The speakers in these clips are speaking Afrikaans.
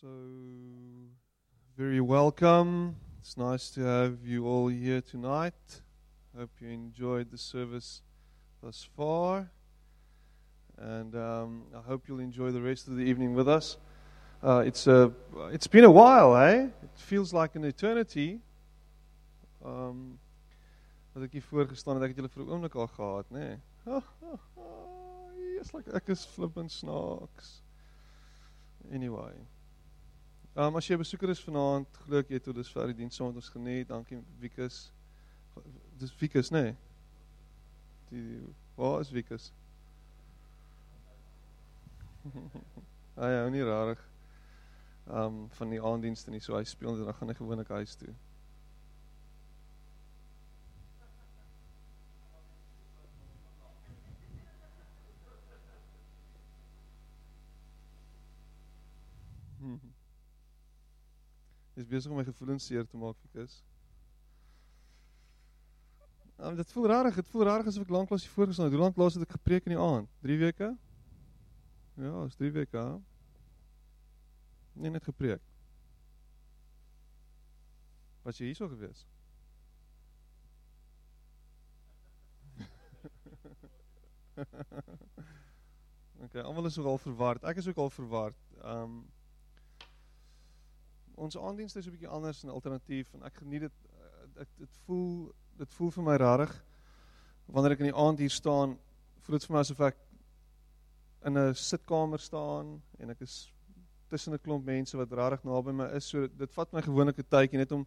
So, very welcome. It's nice to have you all here tonight. Hope you enjoyed the service thus far. And um, I hope you'll enjoy the rest of the evening with us. Uh, it's, a, it's been a while, eh? It feels like an eternity. Um, ek hier het, ek het julle vir 'n al gehad? Nee. Yes, like ek is flippend snaaks. Anyway. Um as jy 'n besoeker is vanaand, glo ek jy het tot dusver die diens saam met ons geniet. Dankie Wikus. Dis Wikus, nê? Nee. Die waar is Wikus? ah ja, nie rarig. Um van die aanddienste nie, so hy speel en dan gaan hy gewoonlik huis toe. Dis besig om my gevoelens seer te maak, Fikus. Um, dit voel rarig, dit voel rarig asof ek lanklaas hier voorgestaan het. Hoe lank laas het ek gepreek in die aand? 3 weke? Ja, is 3 weke. Hè? Nee, net gepreek. Was jy hierso gewees? okay, almal is ook al verward. Ek is ook al verward. Um ons aanddienste is 'n bietjie anders en alternatief en ek geniet dit ek dit voel dit voel vir my rarig wanneer ek in die aand hier staan voel dit vir my asof ek in 'n sitkamer staan en ek is tussen 'n klomp mense wat rarig naby my is. So dit vat my gewoonlik 'n tydjie net om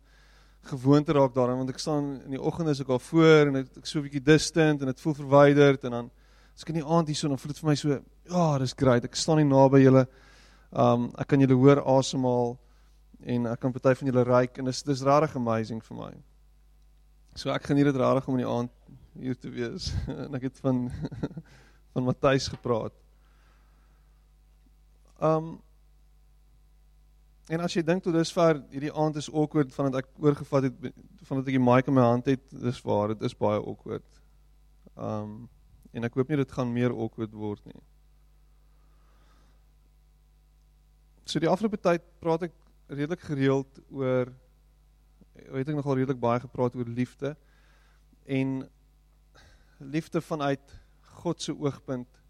gewoon te raak daaraan want ek staan in die oggend is ek al voor en ek, so 'n bietjie distant en dit voel verwyderd en dan as ek in die aand hier so dan voel dit vir my so ja dis great. Ek staan nie naby julle. Um ek kan julle hoor asemhaal en ek kan party van julle ryk en dis dis regtig amazing vir my. So ek geniet dit regtig om in die aand hier te wees. en ek het van van Matthys gepraat. Um En as jy dink tot dusver hierdie aand is awkward vandat ek oorgevat het vandat ek die mic in my hand het, dis waar, dit is baie awkward. Um en ek hoop nie dit gaan meer awkward word nie. So die afgelope tyd praat ek redelik gereeld oor weet ek nogal redelik baie gepraat oor liefde en liefde vanuit God se oogpunt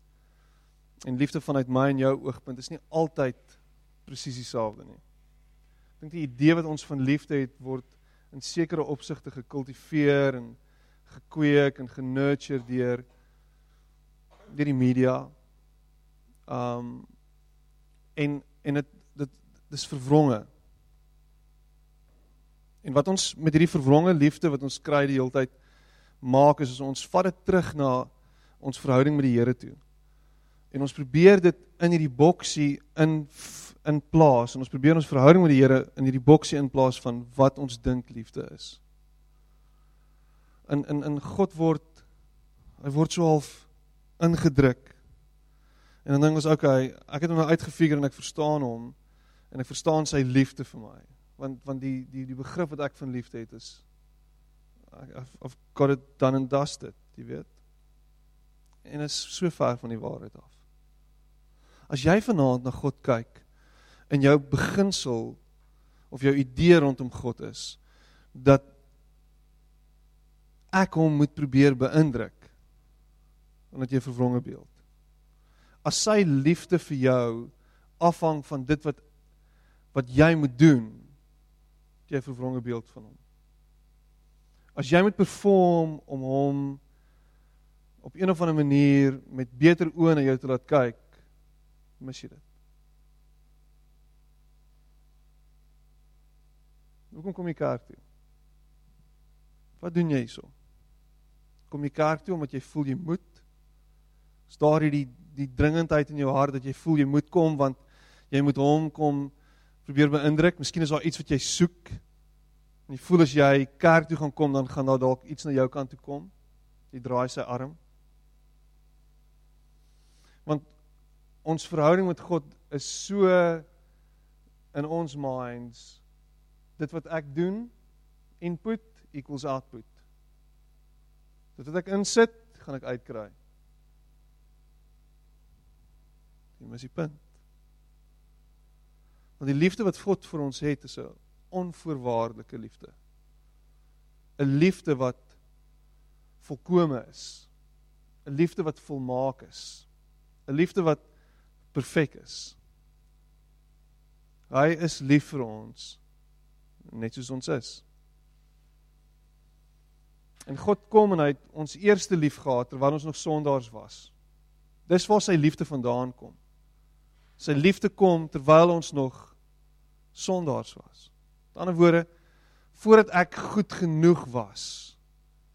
en liefde vanuit my en jou oogpunt is nie altyd presies dieselfde nie. Ek dink die idee wat ons van liefde het word in sekere opsigte gekultiveer en gekweek en genurture deur deur die media. Um en en dit dit dis verwronge. En wat ons met hierdie verwronge liefde wat ons kry die hele tyd maak is, is ons vat dit terug na ons verhouding met die Here toe. En ons probeer dit in hierdie boksie in in plaas en ons probeer ons verhouding met die Here in hierdie boksie in plaas van wat ons dink liefde is. In in in God word hy word so half ingedruk. En dan dink ons okay, ek het hom nou uitgefigure en ek verstaan hom en ek verstaan sy liefde vir my want want die die die begrip wat ek van liefde het is of got it done and dusted, jy weet. En is so ver van die waarheid af. As jy vanaand na God kyk en jou beginsel of jou idee rondom God is dat ek hom moet probeer beïndruk omdat jy 'n verwronge beeld. As sy liefde vir jou afhang van dit wat wat jy moet doen jy 'n verwronge beeld van hom. As jy moet perform om hom op een of ander manier met beter oë na jou te laat kyk, mis jy dit. Hoekom kom jy kerk toe? Wat doen jy hierso? Kom jy kerk toe omdat jy voel jy moet? Is daar hierdie die dringendheid in jou hart dat jy voel jy moet kom want jy moet hom kom probeer beïndruk. Miskien is daar iets wat jy soek. En jy voel as jy kerk toe gaan kom dan gaan daar dalk iets na jou kant toe kom. Jy draai sy arm. Want ons verhouding met God is so in ons minds dit wat ek doen input equals output. Dit wat ek insit, gaan ek uitkry. Jy mis die punt. Want die liefde wat God vir ons het is 'n onvoorwaardelike liefde. 'n Liefde wat volkome is. 'n Liefde wat volmaak is. 'n Liefde wat perfek is. Hy is lief vir ons net soos ons is. En God kom en hy het ons eerste lief gehad terwyl ons nog sondaars was. Dis waar sy liefde vandaan kom. Sy liefde kom terwyl ons nog sondaars was. Met ander woorde, voordat ek goed genoeg was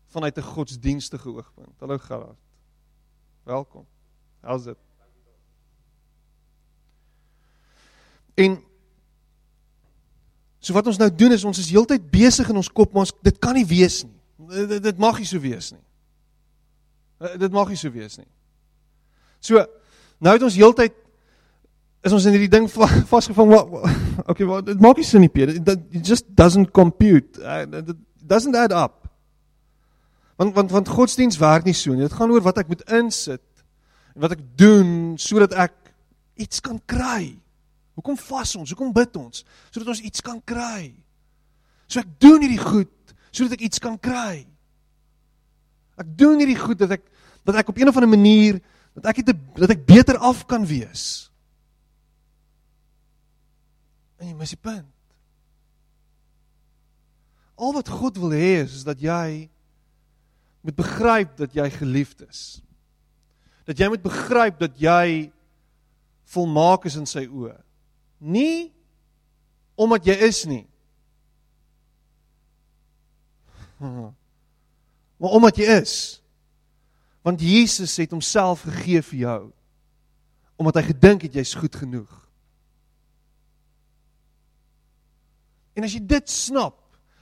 vanuit 'n godsdienstige oogpunt. Hallo Gerard. Welkom. How's it? En so wat ons nou doen is ons is heeltyd besig in ons kop, maar ons dit kan nie wees nie. Dit, dit mag nie so wees nie. Dit mag nie so wees nie. So nou het ons heeltyd is ons in hierdie ding vasgevang wat okay wat dit maak nie sin nie Peter. It just doesn't compute. It doesn't add up. Want want want godsdiens werk nie so nie. Dit gaan oor wat ek moet insit en wat ek doen sodat ek iets kan kry. Hoekom vas ons? Hoekom bid ons? Sodat ons iets kan kry. So ek doen hierdie goed sodat ek iets kan kry. Ek doen hierdie goed dat ek dat ek op een of ander manier dat ek het dat ek beter af kan wees En jy mis die punt. Al wat God wil hê is, is dat jy moet begryp dat jy geliefd is. Dat jy moet begryp dat jy volmaak is in sy oë. Nie omdat jy is nie. Maar omdat jy is. Want Jesus het homself gegee vir jou omdat hy gedink het jy's goed genoeg. En as jy dit snap,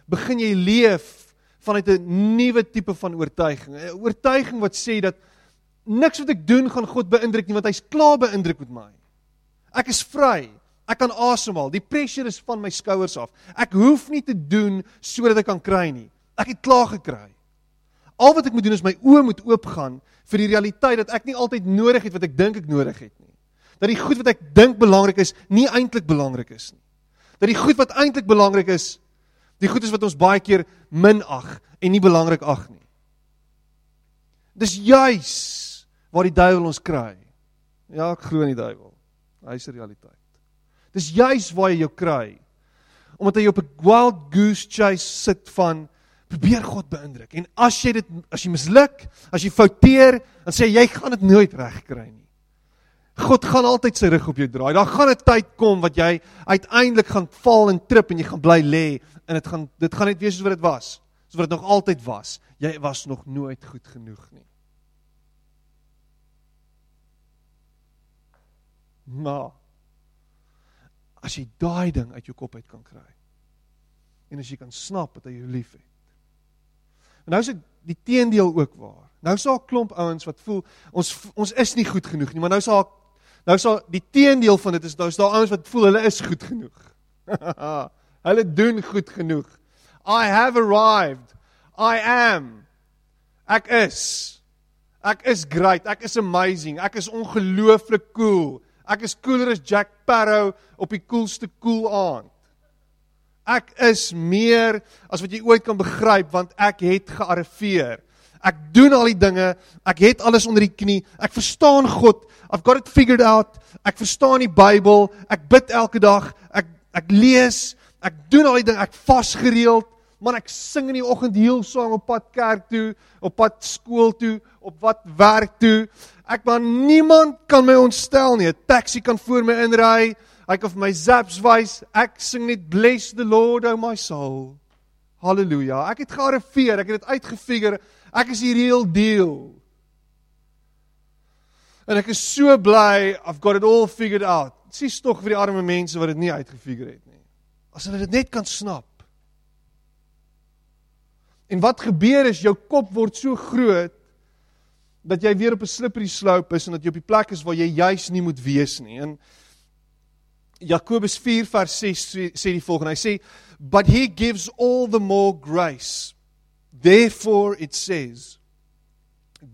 begin jy leef vanuit 'n nuwe tipe van oortuiging. 'n Oortuiging wat sê dat niks wat ek doen gaan God beïndruk nie, want hy's klaar beïndruk met my. Ek is vry. Ek kan asemhaal. Die pressure is van my skouers af. Ek hoef nie te doen sodat ek kan kry nie. Ek het klaar gekry. Al wat ek moet doen is my oë moet oopgaan vir die realiteit dat ek nie altyd nodig het wat ek dink ek nodig het nie. Dat die goed wat ek dink belangrik is, nie eintlik belangrik is nie dat die goed wat eintlik belangrik is, die goed is wat ons baie keer minag en nie belangrik ag nie. Dis juis waar die duiwel ons kry. Ja, ek glo in die duiwel. Hy is 'n realiteit. Dis juis waar jy jou kry. Omdat hy op 'n wild goose chase sit van probeer God beïndruk. En as jy dit as jy misluk, as jy fouteer, dan sê jy gaan dit nooit regkry nie. God gaan altyd sy rug op jou draai. Daar gaan 'n tyd kom wat jy uiteindelik gaan val en trip en jy gaan bly lê en dit gaan dit gaan net wees soos wat dit was. Soos wat dit nog altyd was. Jy was nog nooit goed genoeg nie. Maar as jy daai ding uit jou kop uit kan kry en as jy kan snap dat hy jou liefhet. En nou is dit die teendeel ook waar. Nou is daar 'n klomp ouens wat voel ons ons is nie goed genoeg nie, maar nou is daar Nou sal die teendeel van dit is nou is daar ouens wat voel hulle is goed genoeg. hulle doen goed genoeg. I have arrived. I am. Ek is. Ek is great. Ek is amazing. Ek is ongelooflik cool. Ek is cooler as Jack Sparrow op die coolste cool aand. Ek is meer as wat jy ooit kan begryp want ek het gearriveer. Ek doen al die dinge. Ek het alles onder die knie. Ek verstaan God. I've got it figured out. Ek verstaan die Bybel. Ek bid elke dag. Ek ek lees. Ek doen al die dinge. Ek vas gereeld. Man, ek sing in die oggend heel sang op pad kerk toe, op pad skool toe, op wat werk toe. Ek maar niemand kan my ontstel nie. 'n Taxi kan voor my inry. Hy kan vir my zaps wys. Ek sing net bless the Lord, oh my soul. Halleluja. Ek het gearriveer. Ek het dit uitgefigure. Ek is die real deal. En ek is so bly I've got it all figured out. Sies tog vir die arme mense wat dit nie uitgefigure het nie. As hulle dit net kan snap. En wat gebeur is jou kop word so groot dat jy weer op 'n slippery slope is en dat jy op die plek is waar jy juis nie moet wees nie. En Jakobus 4 vers 6 sê die volgende. Hy sê, "But he gives all the more grace. Therefore it says,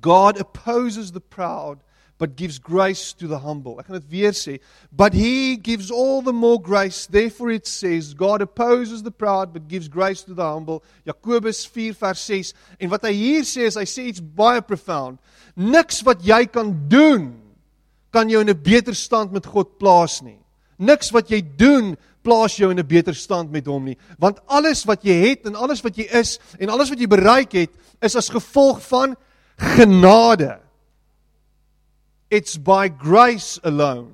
God opposes the proud, but gives grace to the humble." Ek gaan dit weer sê, "But he gives all the more grace. Therefore it says, God opposes the proud, but gives grace to the humble." Jakobus 4 vers 6. En wat hy hier sê is hy sê iets baie profound. Niks wat jy kan doen kan jou in 'n beter stand met God plaas nie. Niks wat jy doen plaas jou in 'n beter stand met hom nie, want alles wat jy het en alles wat jy is en alles wat jy bereik het, is as gevolg van genade. It's by grace alone.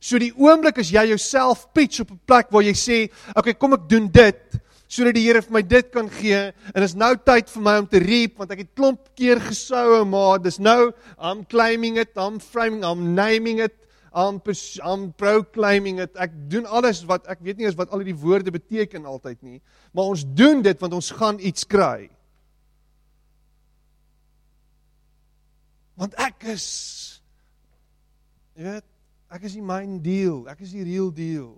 So die oomblik as jy jouself pitch op 'n plek waar jy sê, "Oké, okay, kom ek doen dit," sodat die Here vir my dit kan gee en is nou tyd vir my om te reap want ek het klomp keer gesou maar dis nou I'm claiming it, I'm framing, I'm naming it I'm I'm proclaiming it. Ek doen alles wat ek weet nie eens wat al die woorde beteken altyd nie, maar ons doen dit want ons gaan iets kry. Want ek is jy weet, ek is die main deal, ek is die real deal.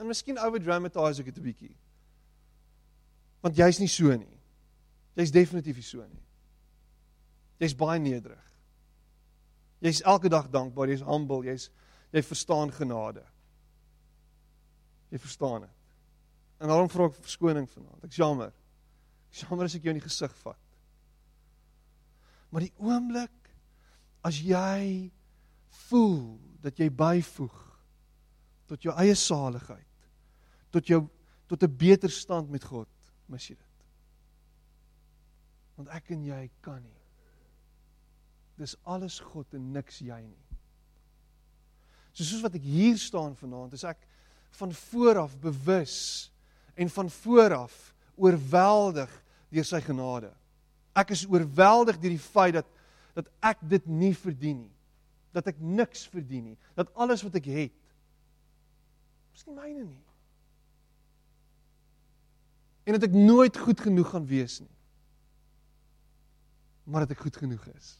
En miskien overdramatize ek dit 'n bietjie. Want jy's nie so nie. Jy's definitief nie so nie. Jy's baie nederig. Jy's elke dag dankbaar, jy's humble, jy's jy verstaan genade. Jy verstaan dit. En daarom vra ek verskoning vanaand. Ek's jammer. Ek's jammer as ek jou in die gesig vat. Maar die oomblik as jy voel dat jy byvoeg tot jou eie saligheid, tot jou tot 'n beter stand met God, mis jy dit. Want ek en jy kan nie dis alles God en niks jy nie. So soos wat ek hier staan vanaand, is ek van vooraf bewus en van vooraf oorweldig deur sy genade. Ek is oorweldig deur die feit dat dat ek dit nie verdien nie. Dat ek niks verdien nie. Dat alles wat ek het is nie myne nie. En dat ek nooit goed genoeg gaan wees nie. Maar dat ek goed genoeg is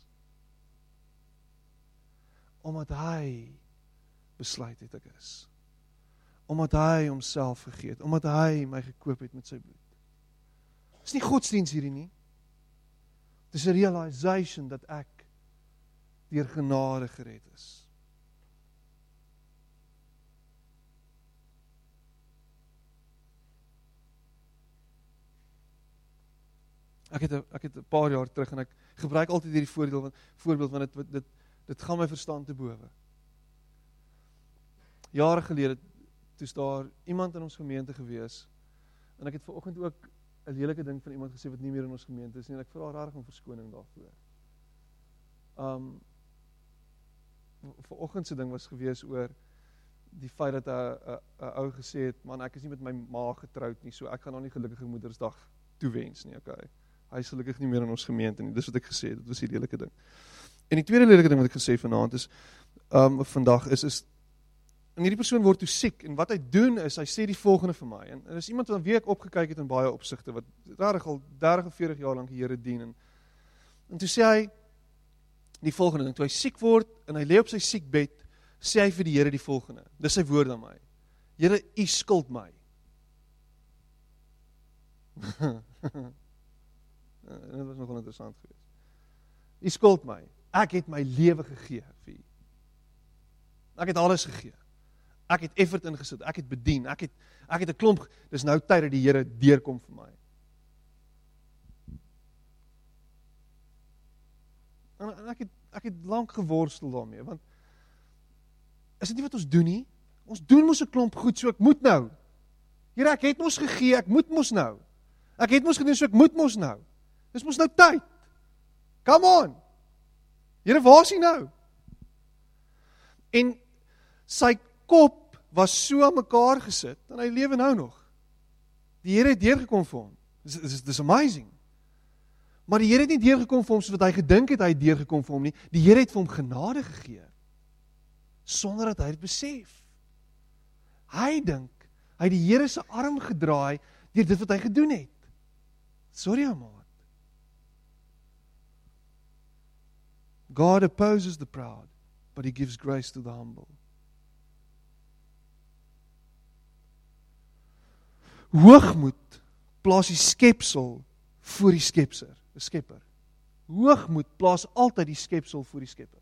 omdat hy besluit het ek is. Omdat hy homself gegee het, omdat hy my gekoop het met sy bloed. Dis nie godsdiens hierdie nie. Dis 'n realization dat ek deur genade gered is. Ek het ek het 'n paar jaar terug en ek gebruik altyd hierdie voorbeeld voorbeeld want dit dit Dit gaan my verstand te bowe. Jare gelede toe's daar iemand in ons gemeente gewees en ek het ver oggend ook 'n lelike ding van iemand gesê wat nie meer in ons gemeente is nie en ek vra regtig om verskoning daarvoor. Um ver oggend se ding was gewees oor die feit dat 'n 'n ou gesê het man ek is nie met my ma getroud nie so ek gaan nou nie gelukkige moedersdag toewens nie okay hy is gelukkig nie meer in ons gemeente nie dis wat ek gesê het dit was die lelike ding En die tweede lelike ding wat ek gesê vanaand is um vandag is is en hierdie persoon word toe siek en wat hy doen is hy sê die volgende vir my en, en is iemand wat week opgekyk het in baie opsigte wat regtig al 30 of 40 jaar lank die Here dien en en toe sê hy die volgende ding toe hy siek word en hy lê op sy siekbed sê hy vir die Here die volgende dis sy woord aan my Here u skuld my. Dit was nogal interessant geweest. U skuld my Ek het my lewe gegee vir U. Ek het alles gegee. Ek het effort ingesit. Ek het bedien. Ek het ek het 'n klomp. Dis nou tyd dat die Here deurkom vir my. En ek het ek het lank geworstel daarmee want is dit nie wat ons doen nie? Ons doen mos 'n klomp goed, so ek moet nou. Here, ek het mos gegee, ek moet mos nou. Ek het mos gedoen, so ek moet mos nou. Dis mos nou tyd. Come on. Here, waar is hy nou? En sy kop was so mekaar gesit en hy lewe nou nog. Die Here het deurgekom vir hom. Dis dis dis amazing. Maar die Here het nie deurgekom vir hom soos wat hy gedink het hy het deurgekom vir hom nie. Die Here het vir hom genade gegee sonder dat hy dit besef. Hy dink hy het die Here se arm gedraai deur dit wat hy gedoen het. Sorry, maat. God opposes the proud, but he gives grace to the humble. Hoogmoed plaas die skepsel voor die skepser, 'n skepper. Hoogmoed plaas altyd die skepsel voor die skepper.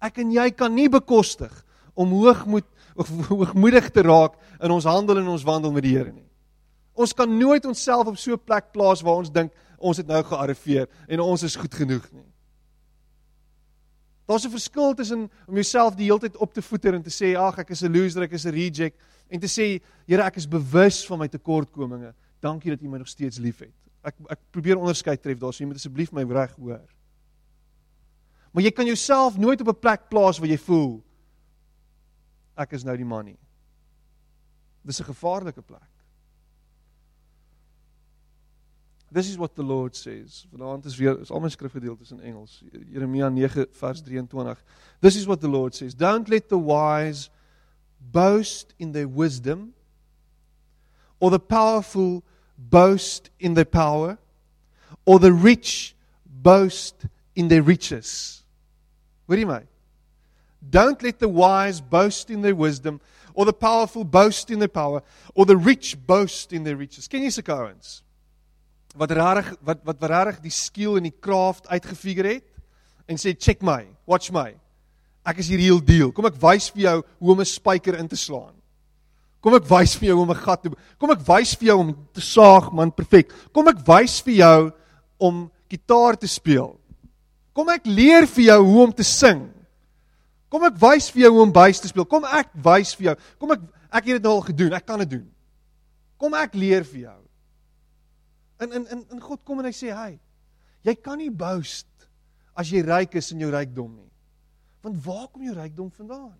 Ek en jy kan nie bekostig om hoogmoed of hoogmoedig te raak in ons handel en ons wandel met die Here nie. Ons kan nooit onsself op so 'n plek plaas waar ons dink ons het nou gearriveer en ons is goed genoeg nie. Daar's 'n verskil tussen om jouself die hele tyd op te voeter en te sê ag ek is 'n loser, ek is 'n reject en te sê Here ek is bewus van my tekortkominge. Dankie dat U my nog steeds liefhet. Ek ek probeer onderskeid tref daar, so jy moet asseblief my reg hoor. Maar jy kan jouself nooit op 'n plek plaas waar jy voel ek is nou die man nie. Dis 'n gevaarlike plek. This is what the Lord says. Vanaand is weer is al my skrifgedeeltes in Engels. Jeremia 9 vers 23. This is what the Lord says. Don't let the wise boast in their wisdom or the powerful boast in their power or the rich boast in their riches. Hoor jy my? Don't let the wise boast in their wisdom or the powerful boast in their power or the rich boast in their riches. Ken jy sulke ouens? Wat rarig wat wat rarig die skill en die kraft uitgefigure het en sê check my, watch my. Ek is hier heel deal. Kom ek wys vir jou hoe om 'n spyker in te slaan. Kom ek wys vir jou hoe om 'n gat te Kom ek wys vir jou om te saag man perfek. Kom ek wys vir jou om gitaar te speel. Kom ek leer vir jou hoe om te sing. Kom ek wys vir jou hoe om buis te speel. Kom ek wys vir jou. Kom ek ek het dit nou al gedoen. Ek kan dit doen. Kom ek leer vir jou. In in in in God kom en hy sê, "Hey, jy kan nie boast as jy ryk is in jou rykdom nie. Want waar kom jou rykdom vandaan?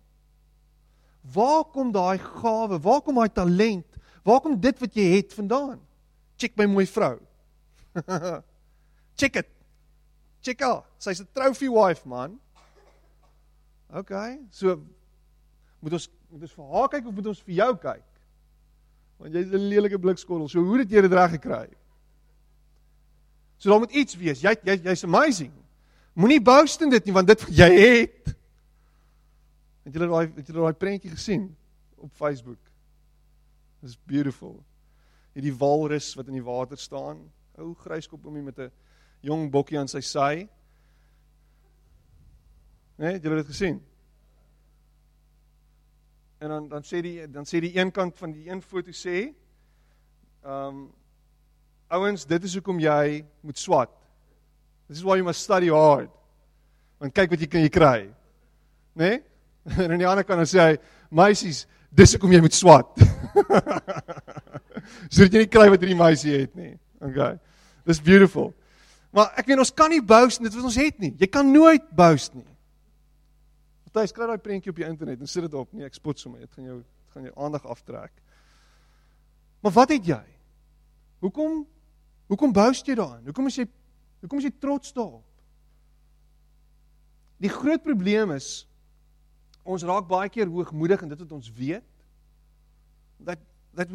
Waar kom daai gawe? Waar kom daai talent? Waar kom dit wat jy het vandaan? Check my mooi vrou. Check dit. Check haar. Sy's 'n trophy wife, man. OK. So moet ons moet ons vir haar kyk of moet ons vir jou kyk? Want jy's 'n lelike blikskottel. So hoe het jy dit reg gekry? So daar moet iets wees. Jy jy jy's amazing. Moenie boast in dit nie want dit wat jy het. Het julle daai het julle daai prentjie gesien op Facebook? It's beautiful. Hierdie walrus wat in die water staan, ou gryskop om met 'n jong bokkie aan sy sy. Nee, het julle dit gesien? En dan dan sê die dan sê die een kant van die een foto sê ehm um, Ouens, dit is hoekom jy moet swat. This is why you must study hard. Want kyk wat jy kan jy kry. Né? Nee? En aan die ander kant dan sê hy, meisies, dis hoekom jy moet swat. Sodat jy nie kry wat hierdie meisie het nie. Okay. Dis beautiful. Maar ek weet ons kan nie boast dit wat ons het nie. Jy kan nooit boast nie. Party skryf daai prentjie op die internet en sit dit op. Nee, ek spot sommer. Dit gaan jou dit gaan jou aandag aftrek. Maar wat het jy? Hoekom Hoekom boust jy daarin? Hoekom is jy hoekom is jy trots daarop? Die groot probleem is ons raak baie keer hoogmoedig in dit wat ons weet. Dat that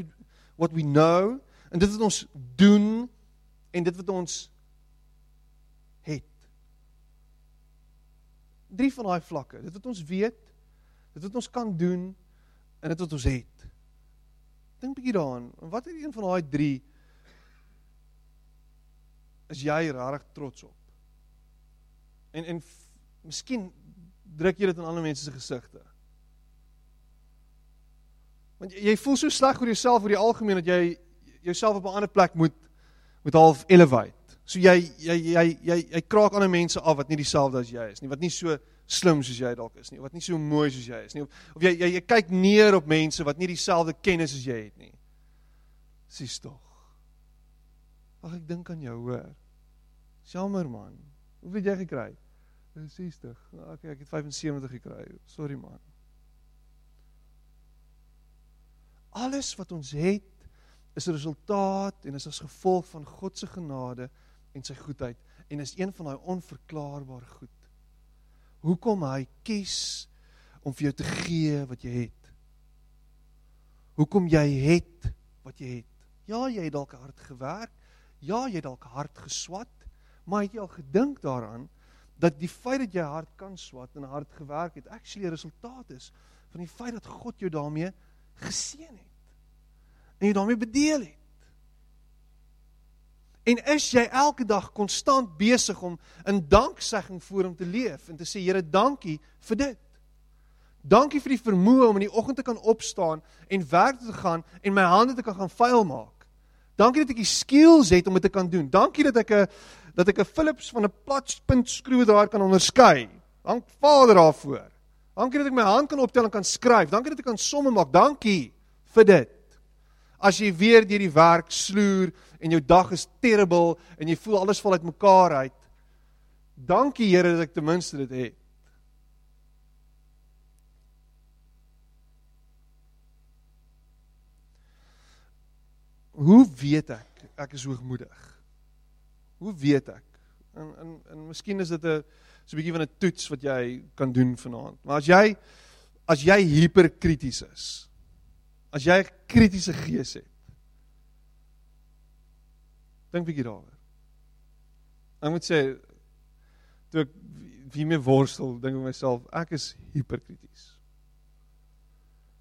what we know en dit wat ons doen en dit wat ons het. Drie van daai vlakke, dit wat ons weet, dit wat ons kan doen en dit wat ons het. Dink 'n bietjie daaraan. Wat is een van daai drie is jy regtig trots op? En en miskien druk jy dit in ander mense se gesigte. Want jy, jy voel so sleg oor jouself oor die algemeen dat jy jouself op 'n ander plek moet moet half elevate. So jy jy jy jy jy kraak ander mense af wat nie dieselfde as jy is nie, wat nie so slim soos jy dalk is nie, wat nie so mooi soos jy is nie. Of, of jy, jy jy kyk neer op mense wat nie dieselfde kennis as jy het nie. Sies tog. Ag ek dink aan jou, hoor. Jammer man. Hoeveel het jy gekry? 60. Okay, ek het 75 gekry. Sorry man. Alles wat ons het is 'n resultaat en is as gevolg van God se genade en sy goedheid en is een van daai onverklaarbare goed. Hoekom hy kies om vir jou te gee wat jy het? Hoekom jy het wat jy het? Ja, jy het dalk hard gewerk. Ja, jy het dalk hard geswat, maar het jy al gedink daaraan dat die feit dat jy hard kan swat en hard gewerk het actually 'n resultaat is van die feit dat God jou daarmee geseën het en jy daarmee bedeel het. En is jy elke dag konstant besig om in danksegging voor hom te leef en te sê Here, dankie vir dit. Dankie vir die vermoë om in die oggend te kan opstaan en werk te gaan en my hande te kan gaan vuil maak. Dankie dat ek die skills het om dit te kan doen. Dankie dat ek 'n dat ek 'n Philips van 'n platpunt skroewedraaier kan onderskei. Dank Vader daarvoor. Dankie dat ek my hand kan optel en kan skryf. Dankie dat ek kan somme maak. Dankie vir dit. As jy weer deur die werk sloer en jou dag is terrible en jy voel alles val uitmekaar uit. Dankie Here dat ek ten minste dit het. Hoe weet ek ek is hoogmoedig? Hoe weet ek? En en en miskien is dit 'n so 'n bietjie van 'n toets wat jy kan doen vanaand. Maar as jy as jy hiperkrities is, as jy 'n kritiese gees het, dink bietjie daaroor. Ek moet sê toe ek wie my worstel, dink ek myself, ek is hiperkrities.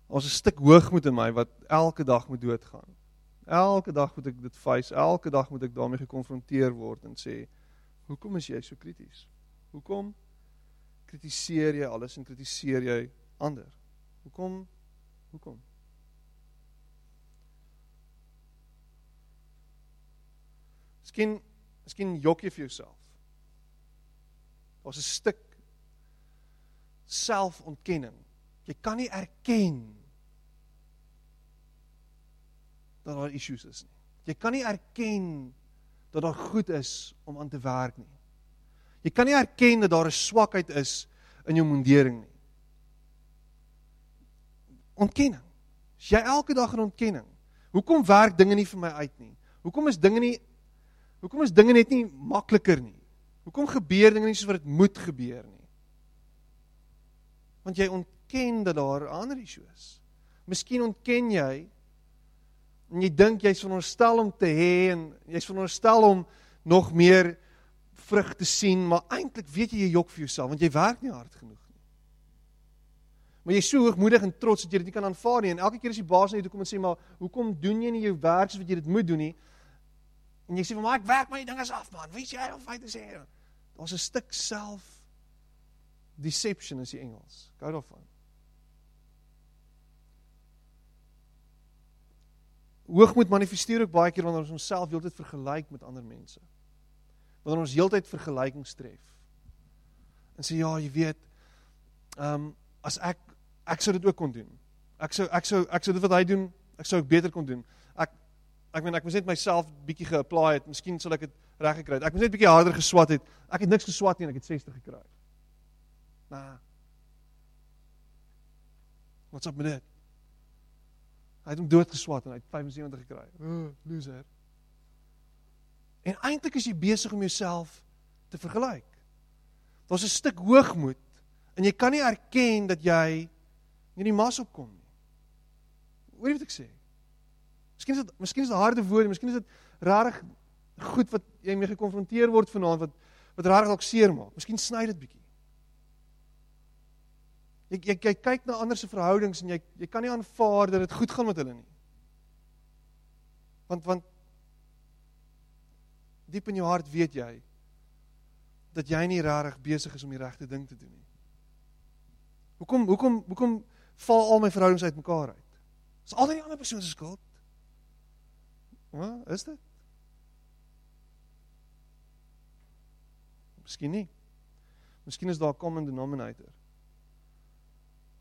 Ons 'n stuk hoogmoed in my wat elke dag moet doodgaan. Elke dag moet ek dit face, elke dag moet ek daarmee gekonfronteer word en sê, "Hoekom is jy so krities? Hoekom kritiseer jy alles en kritiseer jy ander? Hoekom? Hoekom?" Miskien miskien jok jy vir jouself. Daar's 'n stuk selfontkenning. Jy kan nie erken dat daar issues is nie. Jy kan nie erken dat daar goed is om aan te werk nie. Jy kan nie erken dat daar 'n swakheid is in jou mondering nie. Ontkenning. As jy elke dag in ontkenning. Hoekom werk dinge nie vir my uit nie? Hoekom is dinge nie Hoekom is dinge net nie makliker nie? Hoekom gebeur dinge nie soos wat dit moet gebeur nie? Want jy ontken dat daar 'n ander issue is. Miskien ontken jy en jy dink jy's veronderstel om te hê en jy's veronderstel om nog meer vrug te sien, maar eintlik weet jy jy jok vir jouself want jy werk nie hard genoeg nie. Maar jy's so hoogmoedig en trots dat jy dit nie kan aanvaar nie en elke keer as die baas na jou toe kom en sê maar hoekom doen jy nie jou werk soos wat jy dit moet doen nie? En jy sê maar ek werk my dinge af man. Sê jy om feit te sê? Daar's 'n stuk self deception is die Engels. Gou daarvan. Hoogmoed manifesteer ook baie keer wanneer ons onsself heeltyd vergelyk met ander mense. Wanneer ons heeltyd vergelykings tref. En sê ja, jy weet, ehm um, as ek ek sou dit ook kon doen. Ek sou ek sou ek sou dit wat hy doen, ek sou ook beter kon doen. Ek ek meen ek moes net myself bietjie geapply het. Miskien sal ek dit reg gekry het. Ek moes net bietjie harder geswat het. Ek het niks geswat nie en ek het 60 gekry. Maar Wat's op met dit? Hy het hom doodgeswat en hy het 75 gekry. Oh, loser. En eintlik is jy besig om jouself te vergelyk. Daar's 'n stuk hoogmoed en jy kan nie erken dat jy nie die mas opkom nie. Hoor jy wat ek sê? Miskien is dit miskien is dit harde woorde, miskien is dit rarig goed wat jy mee gekonfronteer word vanaand wat wat rarig dalk seermaak. Miskien sny dit bietjie. Jy jy, jy kyk na ander se verhoudings en jy jy kan nie aanvaar dat dit goed gaan met hulle nie. Want want diep in jou hart weet jy dat jy nie regtig besig is om die regte ding te doen nie. Hoekom hoekom hoekom val al my verhoudings uitmekaar uit? Is altyd die ander persoon se skuld? Wat is dit? Miskien nie. Miskien is daar 'n common denominator.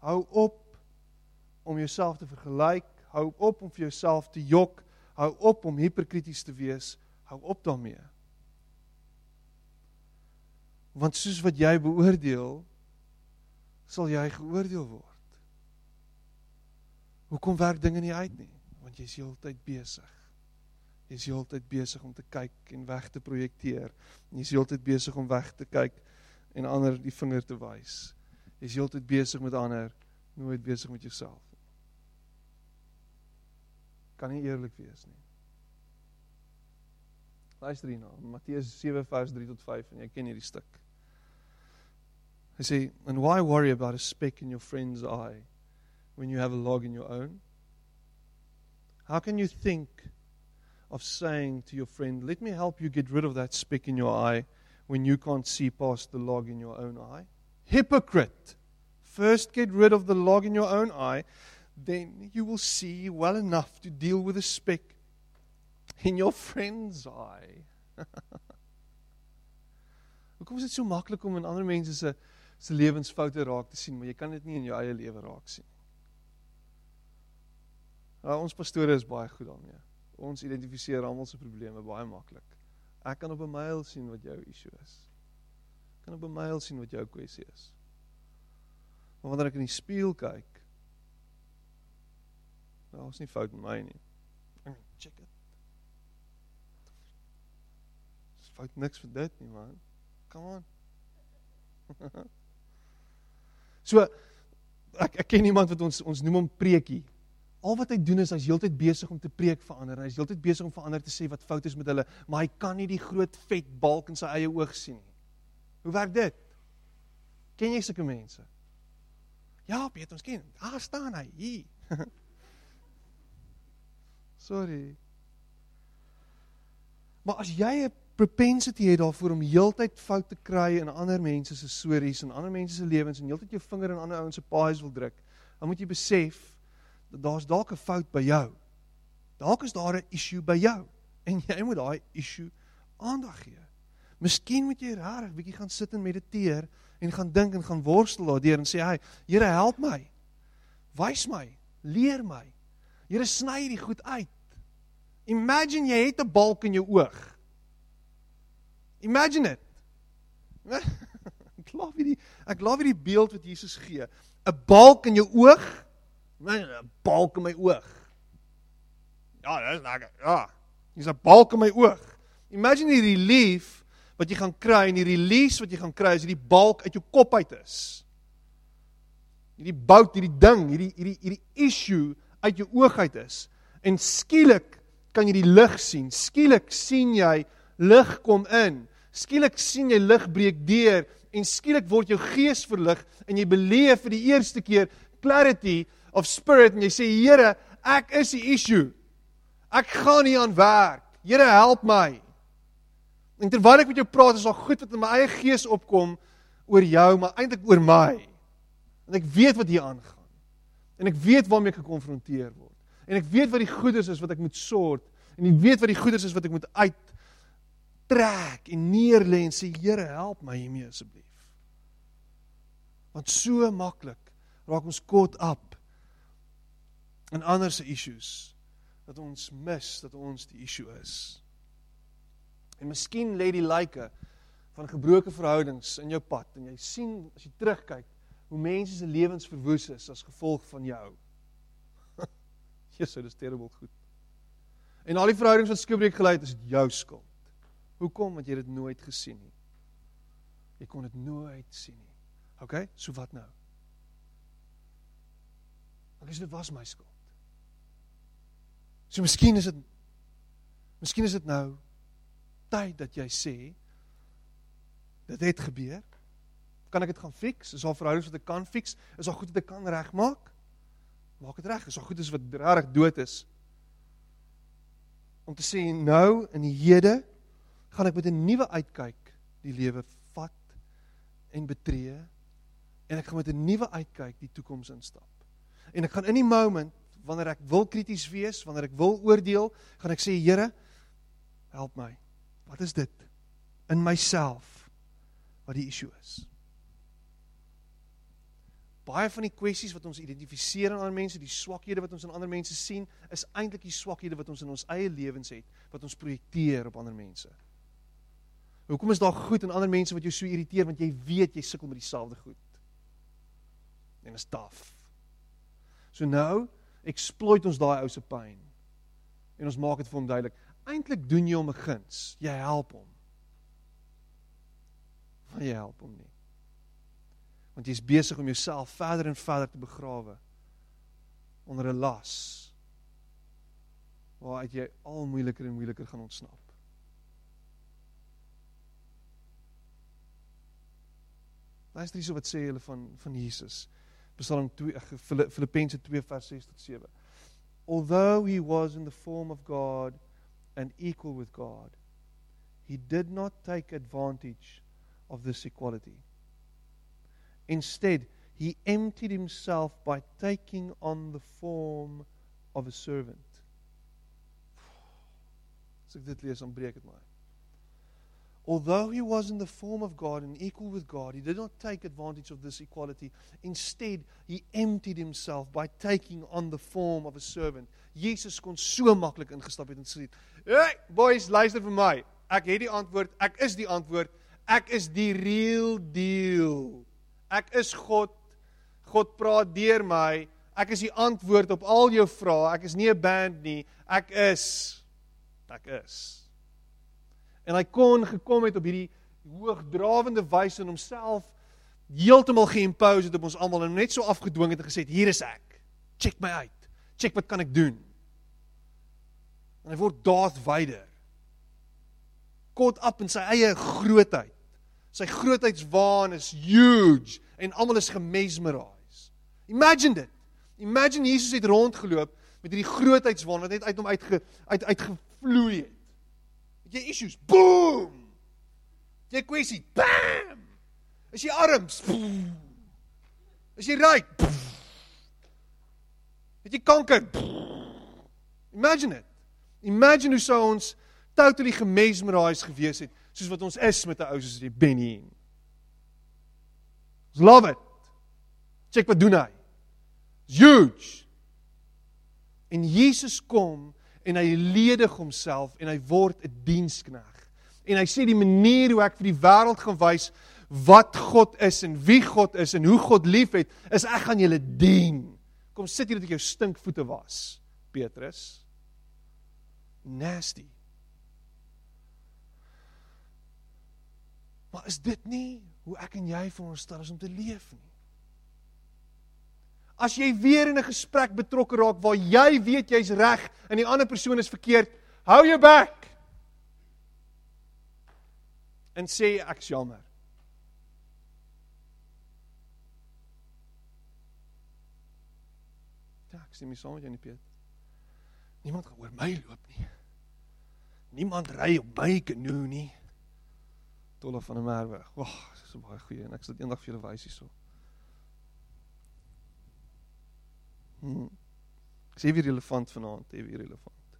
Hou op om jouself te vergelyk, hou op om vir jouself te jok, hou op om hiperkrities te wees, hou op daarmee. Want soos wat jy beoordeel, sal jy geoordeel word. Hoekom werk dinge nie uit nie? Want jy's heeltyd besig. Jy's heeltyd besig om te kyk en weg te projekteer. Jy's heeltyd besig om weg te kyk en ander die vinger te wys. Jy's heeltyd besig met ander, nooit besig met jouself. Kan nie eerlik wees nie. Luister hierna, Matteus 7 vers 3 tot 5 en jy ken hierdie stuk. Hy sê, "And why worry about a speck in your friend's eye when you have a log in your own? How can you think of saying to your friend, "Let me help you get rid of that speck in your eye" when you can't see past the log in your own eye? Hypocrite. First get rid of the log in your own eye, then you will see well enough to deal with the speck in your friend's eye. Hoekom is dit so maklik om in ander mense se se lewensfoute raak te sien, maar jy kan dit nie in jou eie lewe raak sien. Nou ons pastore is baie goed daarmee. Ons identifiseer almal se probleme baie maklik. Ek kan op 'n mail sien wat jou issue is. Ek kan op 'n mail sien wat jou kwessie is. Maar wanneer ek in die spieël kyk, nou is nie fout met my nie. Check it. Dis fout niks vir dit nie, man. Come on. so ek ek ken iemand wat ons ons noem hom preekie. Al wat hy doen is hy's heeltyd besig om te preek vir ander. Hy's heeltyd besig om vir ander te sê wat fout is met hulle, maar hy kan nie die groot vet balk in sy eie oog sien nie. Hoe werk dit? Ken jy sulke mense? Ja, Piet, ons ken. Daar staan hy. Hier. Sorry. Maar as jy 'n propensity het daarvoor om heeltyd fout te kry in ander mense se stories en ander mense se lewens en heeltyd jou vinger in ander ouens se paais wil druk, dan moet jy besef dat daar's dalk 'n fout by jou. Dalk is daar 'n issue by jou en jy moet daai issue aandag gee. Miskien moet jy regtig bietjie gaan sit en mediteer en gaan dink en gaan worstel daardeur en sê, "Hey, Here, help my. Wys my, leer my. Here, sny hierdie goed uit." Imagine jy het 'n balk in jou oog. Imagine it. ek glo hierdie ek glo hierdie beeld wat Jesus gee. 'n Balk in jou oog 'n balk in my oog. Ja, dis lekker. Ja. Dis 'n balk in my oog. Imagine die relief wat jy gaan kry en die release wat jy gaan kry as hierdie balk uit jou kop uit is. Hierdie bout, hierdie ding, hierdie hierdie hierdie issue uit jou oog uit is. En skielik kan jy die lig sien. Skielik sien jy lig kom in. Skielik sien jy lig breek deur en skielik word jou gees verlig en jy beleef vir die eerste keer clarity of spirit en jy sê Here, ek is die issue. Ek gaan nie aan werk. Here, help my. En terwyl ek met jou praat, is daar goed wat in my eie gees opkom oor jou, maar eintlik oor my. En ek weet wat hier aangaan. En ek weet waarmee ek gekonfronteer word. En ek weet wat die goeders is wat ek moet sort en ek weet wat die goeders is wat ek moet uit trek en neerlê en sê Here, help my hiermee asseblief. Want so maklik raak ons caught up en ander se issues dat ons mis dat ons die issue is. En miskien lê die lyke van gebroke verhoudings in jou pad en jy sien as jy terugkyk hoe mense se lewens verwoes is as gevolg van jou. Jesus, dis terrible goed. En al die verhoudings wat skibreek gelei het, is jou skuld. Hoekom? Want jy het dit nooit gesien nie. Jy kon dit nooit sien nie. OK? So wat nou? Ek sê dit was my skuld. So miskien is dit Miskien is dit nou tyd dat jy sê dit het gebeur. Kan ek dit gaan fix? Is daar verhoudings wat ek kan fix? Is daar goed wat ek kan regmaak? Maak dit reg. Is daar goedes wat regtig dood is? Om te sê nou in die hede gaan ek met 'n nuwe uitkyk die lewe vat en betree en ek gaan met 'n nuwe uitkyk die toekoms instap. En ek gaan in die moment wanneer ek wil krities wees, wanneer ek wil oordeel, gaan ek sê Here, help my. Wat is dit in myself wat die issue is? Baie van die kwessies wat ons identifiseer in ander mense, die swakhede wat ons in ander mense sien, is eintlik die swakhede wat ons in ons eie lewens het, wat ons projekteer op ander mense. Hoekom is daar goed in ander mense wat jou so irriteer want jy weet jy sukkel met dieselfde goed? En is taaf. So nou exploit ons daai ou se pyn. En ons maak dit vir hom duidelik. Eintlik doen jy hom 'n guns. Jy help hom. Maar jy help hom nie. Want jy's besig om jouself verder en verder te begrawe onder 'n las waaruit jy al moeiliker en moeiliker gaan ontsnap. Luister hierso wat sê hulle van van Jesus. Psalm 2 Filippense 2 vers 6 tot 7. Although he was in the form of God and equal with God, he did not take advantage of this equality. Instead, he emptied himself by taking on the form of a servant. As lees, dan breek dit. Although he was in the form of God and equal with God, he did not take advantage of this equality. Instead, he emptied himself by taking on the form of a servant. Jesus kon so maklik ingestap het en sê: "Hey, boys, luister vir my. Ek het die antwoord. Ek is die antwoord. Ek is die real deal. Ek is God. God praat deur my. Ek is die antwoord op al jou vrae. Ek is nie 'n band nie. Ek is ek is en hy kon gekom het op hierdie hoogdrawende wyse en homself heeltemal geïmpose het op ons almal en net so afgedwing het en gesê hier is ek. Check my uit. Check wat kan ek doen. En hy word Darth Vader. Caught up in sy eie grootheid. Sy grootheidswaan is huge en almal is gemesmerized. Imagine dit. Imagine Jesus het rondgeloop met hierdie grootheidswaan wat net uit hom uit uit uitgevloei het jy issues. Boom. Jy kwessie. Bam. Is jy arms? Boom. Is jy ryk? Het jy kanker? Imagine it. Imagine hoe sou ons totally gemesmerized gewees het soos wat ons is met 'n ou soos die Benny. Ons love it. Check wat doen hy. It's huge. En Jesus kom en hy ledig homself en hy word 'n dienskneg. En hy sê die manier hoe ek vir die wêreld gaan wys wat God is en wie God is en hoe God liefhet, is ek gaan julle dien. Kom sit hier dat ek jou stinkvoete was, Petrus. Nasty. Maar is dit nie hoe ek en jy veronderstel is om te leef nie? As jy weer in 'n gesprek betrokke raak waar jy weet jy's reg en die ander persoon is verkeerd, hou jou bek. En sê ek's jammer. Ja, ek sê my saam met jou Piet. Niemand gaan oor my loop nie. Niemand ry op my kanoe nie. Tolle van 'n merwe. Wag, oh, dis so baie goeie en ek sal dit eendag vir julle wys hierso. Hmm. Sê weer relevant vanaand, hè, weer relevant.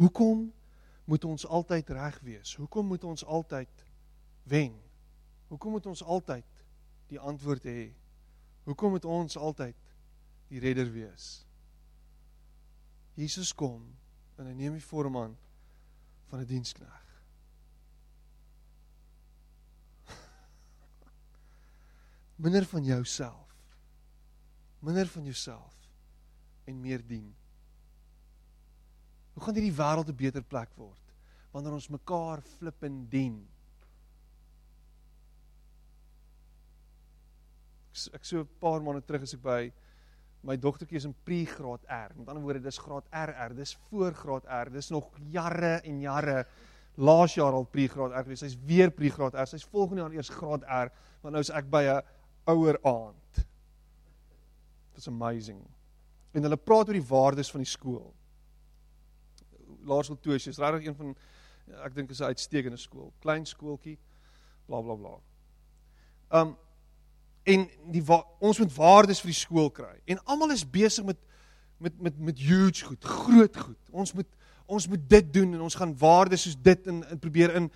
Hoekom moet ons altyd reg wees? Hoekom moet ons altyd wen? Hoekom moet ons altyd die antwoord hê? Hoekom moet ons altyd die redder wees? Jesus kom en hy neem die vorm aan van 'n dienskneg. Minder van jouself. Minder van jouself en meer dien. Hoe gaan hierdie wêreld 'n beter plek word wanneer ons mekaar flip en dien? Ek so 'n paar maande terug as ek by my dogtertjie is in pre-graad R. Met ander woorde, dis graad RR, dis voor graad R. Dis nog jare en jare laas jaar al pre-graad R gewees. Sy's weer pre-graad R. Sy's volgende jaar eers graad R, want nou is ek by 'n ouer aand. It's amazing. En hulle praat oor die waardes van die skool. Laerskool 2 is regtig een van ek dink is 'n uitstekende skool. Klein skooltjie. bla bla bla. Um en die ons moet waardes vir die skool kry. En almal is besig met met met met huge goed, groot goed. Ons moet ons moet dit doen en ons gaan waardes soos dit in, in probeer in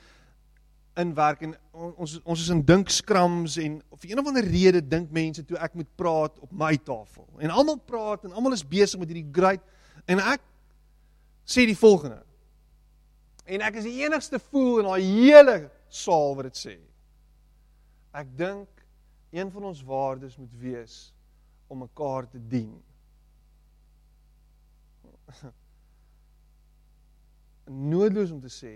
inwerk en ons ons is in dinkskrams en vir een of ander rede dink mense toe ek moet praat op my tafel. En almal praat en almal is besig met hierdie great en ek sê die volgende. En ek is die enigste fool in daai hele saal wat dit sê. Ek dink een van ons waardes moet wees om mekaar te dien. noodloos om te sê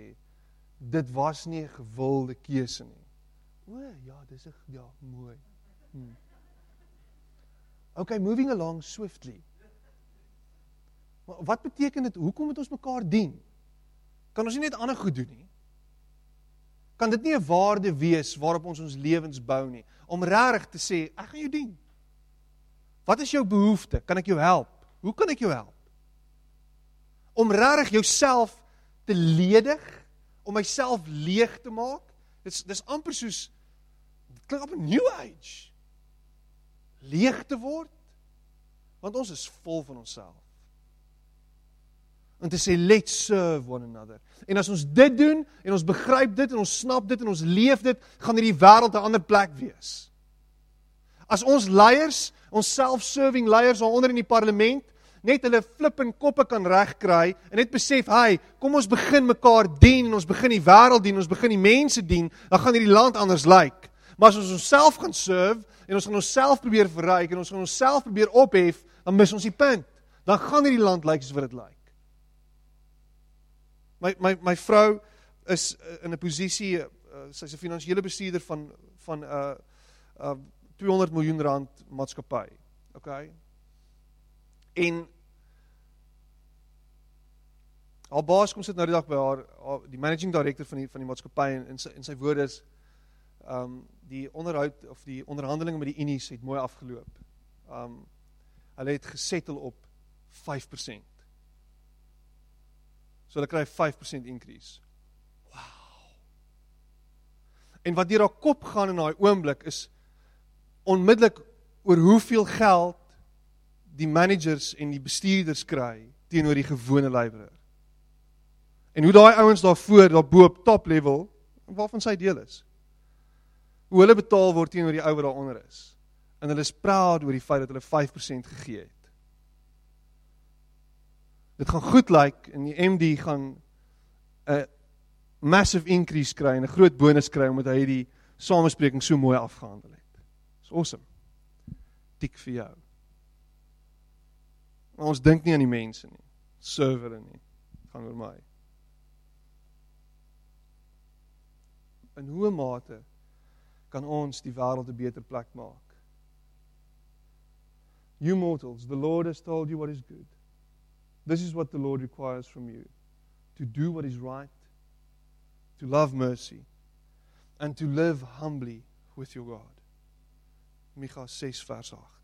dit was nie 'n gewilde keuse nie. O ja, dis 'n ja, mooi. Hmm. Okay, moving along swiftly. Maar wat beteken dit? Hoekom moet ons mekaar dien? Kan ons nie net ander goed doen nie? Kan dit nie 'n waarde wees waarop ons ons lewens bou nie? Om regtig te sê, ek gaan jou dien. Wat is jou behoefte? Kan ek jou help? Hoe kan ek jou help? Om regtig jouself te ledig, om myself leeg te maak. Dis dis amper soos dit klink op 'n new age. Leeg te word. Want ons is vol van onsself. En te sê let's serve one another. En as ons dit doen en ons begryp dit en ons snap dit en ons leef dit, gaan hierdie wêreld 'n ander plek wees. As ons leiers, ons self-serving leiers daaronder in die parlement net hulle flip en koppe kan regkry en net besef, "Hai, kom ons begin mekaar dien en ons begin die wêreld dien, ons begin die mense dien, dan gaan hierdie land anders lyk." Like. Maar as ons onsself gaan serve en ons gaan onsself probeer verryk en ons gaan onsself probeer ophef, dan mis ons die punt. Dan gaan hierdie land lyk like soos wat dit lyk. Like. My my my vrou is uh, in 'n posisie uh, sy's 'n finansiële bestuurder van van 'n uh, uh, 200 miljoen rand maatskappy. Okay? En haar baas kom sit nou die dag by haar, haar die managing director van die van die maatskappy en in sy in sy woorde is ehm um, die onderhoud of die onderhandelinge met die unies het mooi afgeloop. Ehm um, hulle het gesettel op 5%. So hulle kry 5% increase. Wow. En wat deur haar kop gaan in daai oomblik is onmiddellik oor hoeveel geld die managers en die bestuurders kry teenoor die gewone leier. En hoe daai ouens daarvoor, daar bo op top level, waarvan sy deel is. Hoe hulle betaal word teenoor die ou wat daaronder is. En hulle is proud oor die feit dat hulle 5% gegee het. Dit gaan goed lyk like, en die MD gaan 'n massive increase kry en 'n groot bonus kry omdat hy die samespreking so mooi afgehandel het. Dis awesome. Dik vir jou. Maar ons dink nie aan die mense nie. Server nie. Gaan oor my. In hoe mate kan ons die wêreld 'n beter plek maak? You mortals, the Lord has told you what is good. This is what the Lord requires from you to do what is right, to love mercy, and to live humbly with your God. Micha 6 vers 8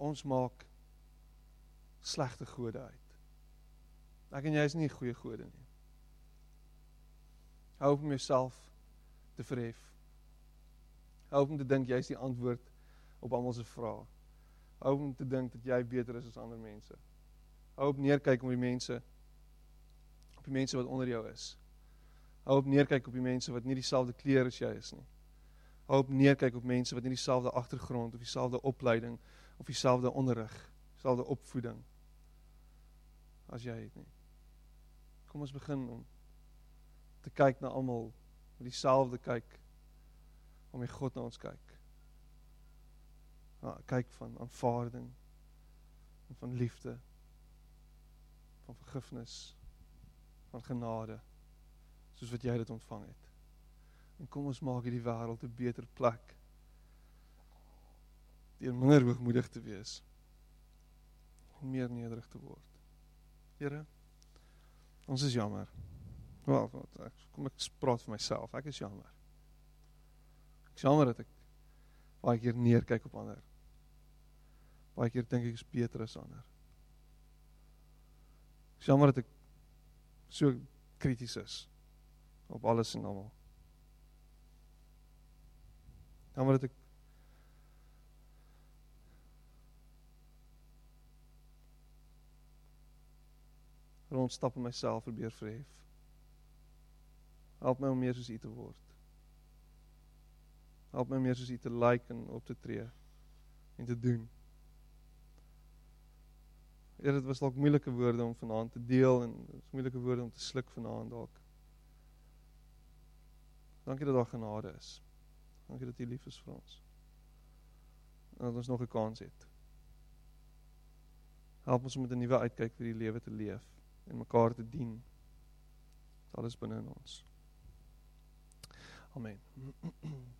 ons maak slegte gode uit. Ek en jy is nie goeie gode nie. Hou op om jouself te verhef. Hou op om te dink jy is die antwoord op almal se vrae. Hou op om te dink dat jy beter is as ander mense. Hou op neerkyk op die mense op die mense wat onder jou is. Hou op neerkyk op die mense wat nie dieselfde kleur as jy is nie. Hou op neerkyk op mense wat nie dieselfde agtergrond of dieselfde opleiding of dieselfde onderrig, dieselfde opvoeding as jy het nie. Kom ons begin om te kyk na almal met dieselfde kyk om die God na ons kyk. Na kyk van aanvaarding en van liefde van vergifnis van genade soos wat jy dit ontvang het. En kom ons maak hierdie wêreld 'n beter plek deur minder hoogmoedig te wees en meer nederig te word. Here, ons is jammer. Wel, wat ek kom ek praat vir myself. Ek is jammer. Ek is jammer dat ek baie keer neerkyk op ander. Baie keer dink ek is beter as ander. Ek is jammer dat ek so krities is op alles en almal. Jammer dat ek rondstap en myself probeer verhef. Help my om meer soos U te word. Help my meer soos U te lyk like en op te tree en te doen. Ja, dit was dalk moeilike woorde om vanaand te deel en dit is moeilike woorde om te sluk vanaand dalk. Dankie dat daar genade is. Dankie dat U lief is vir ons. En dat ons nog 'n kans het. Help ons om met 'n nuwe uitkyk vir die lewe te leef en mekaar te dien. Alles binne in ons. Amen.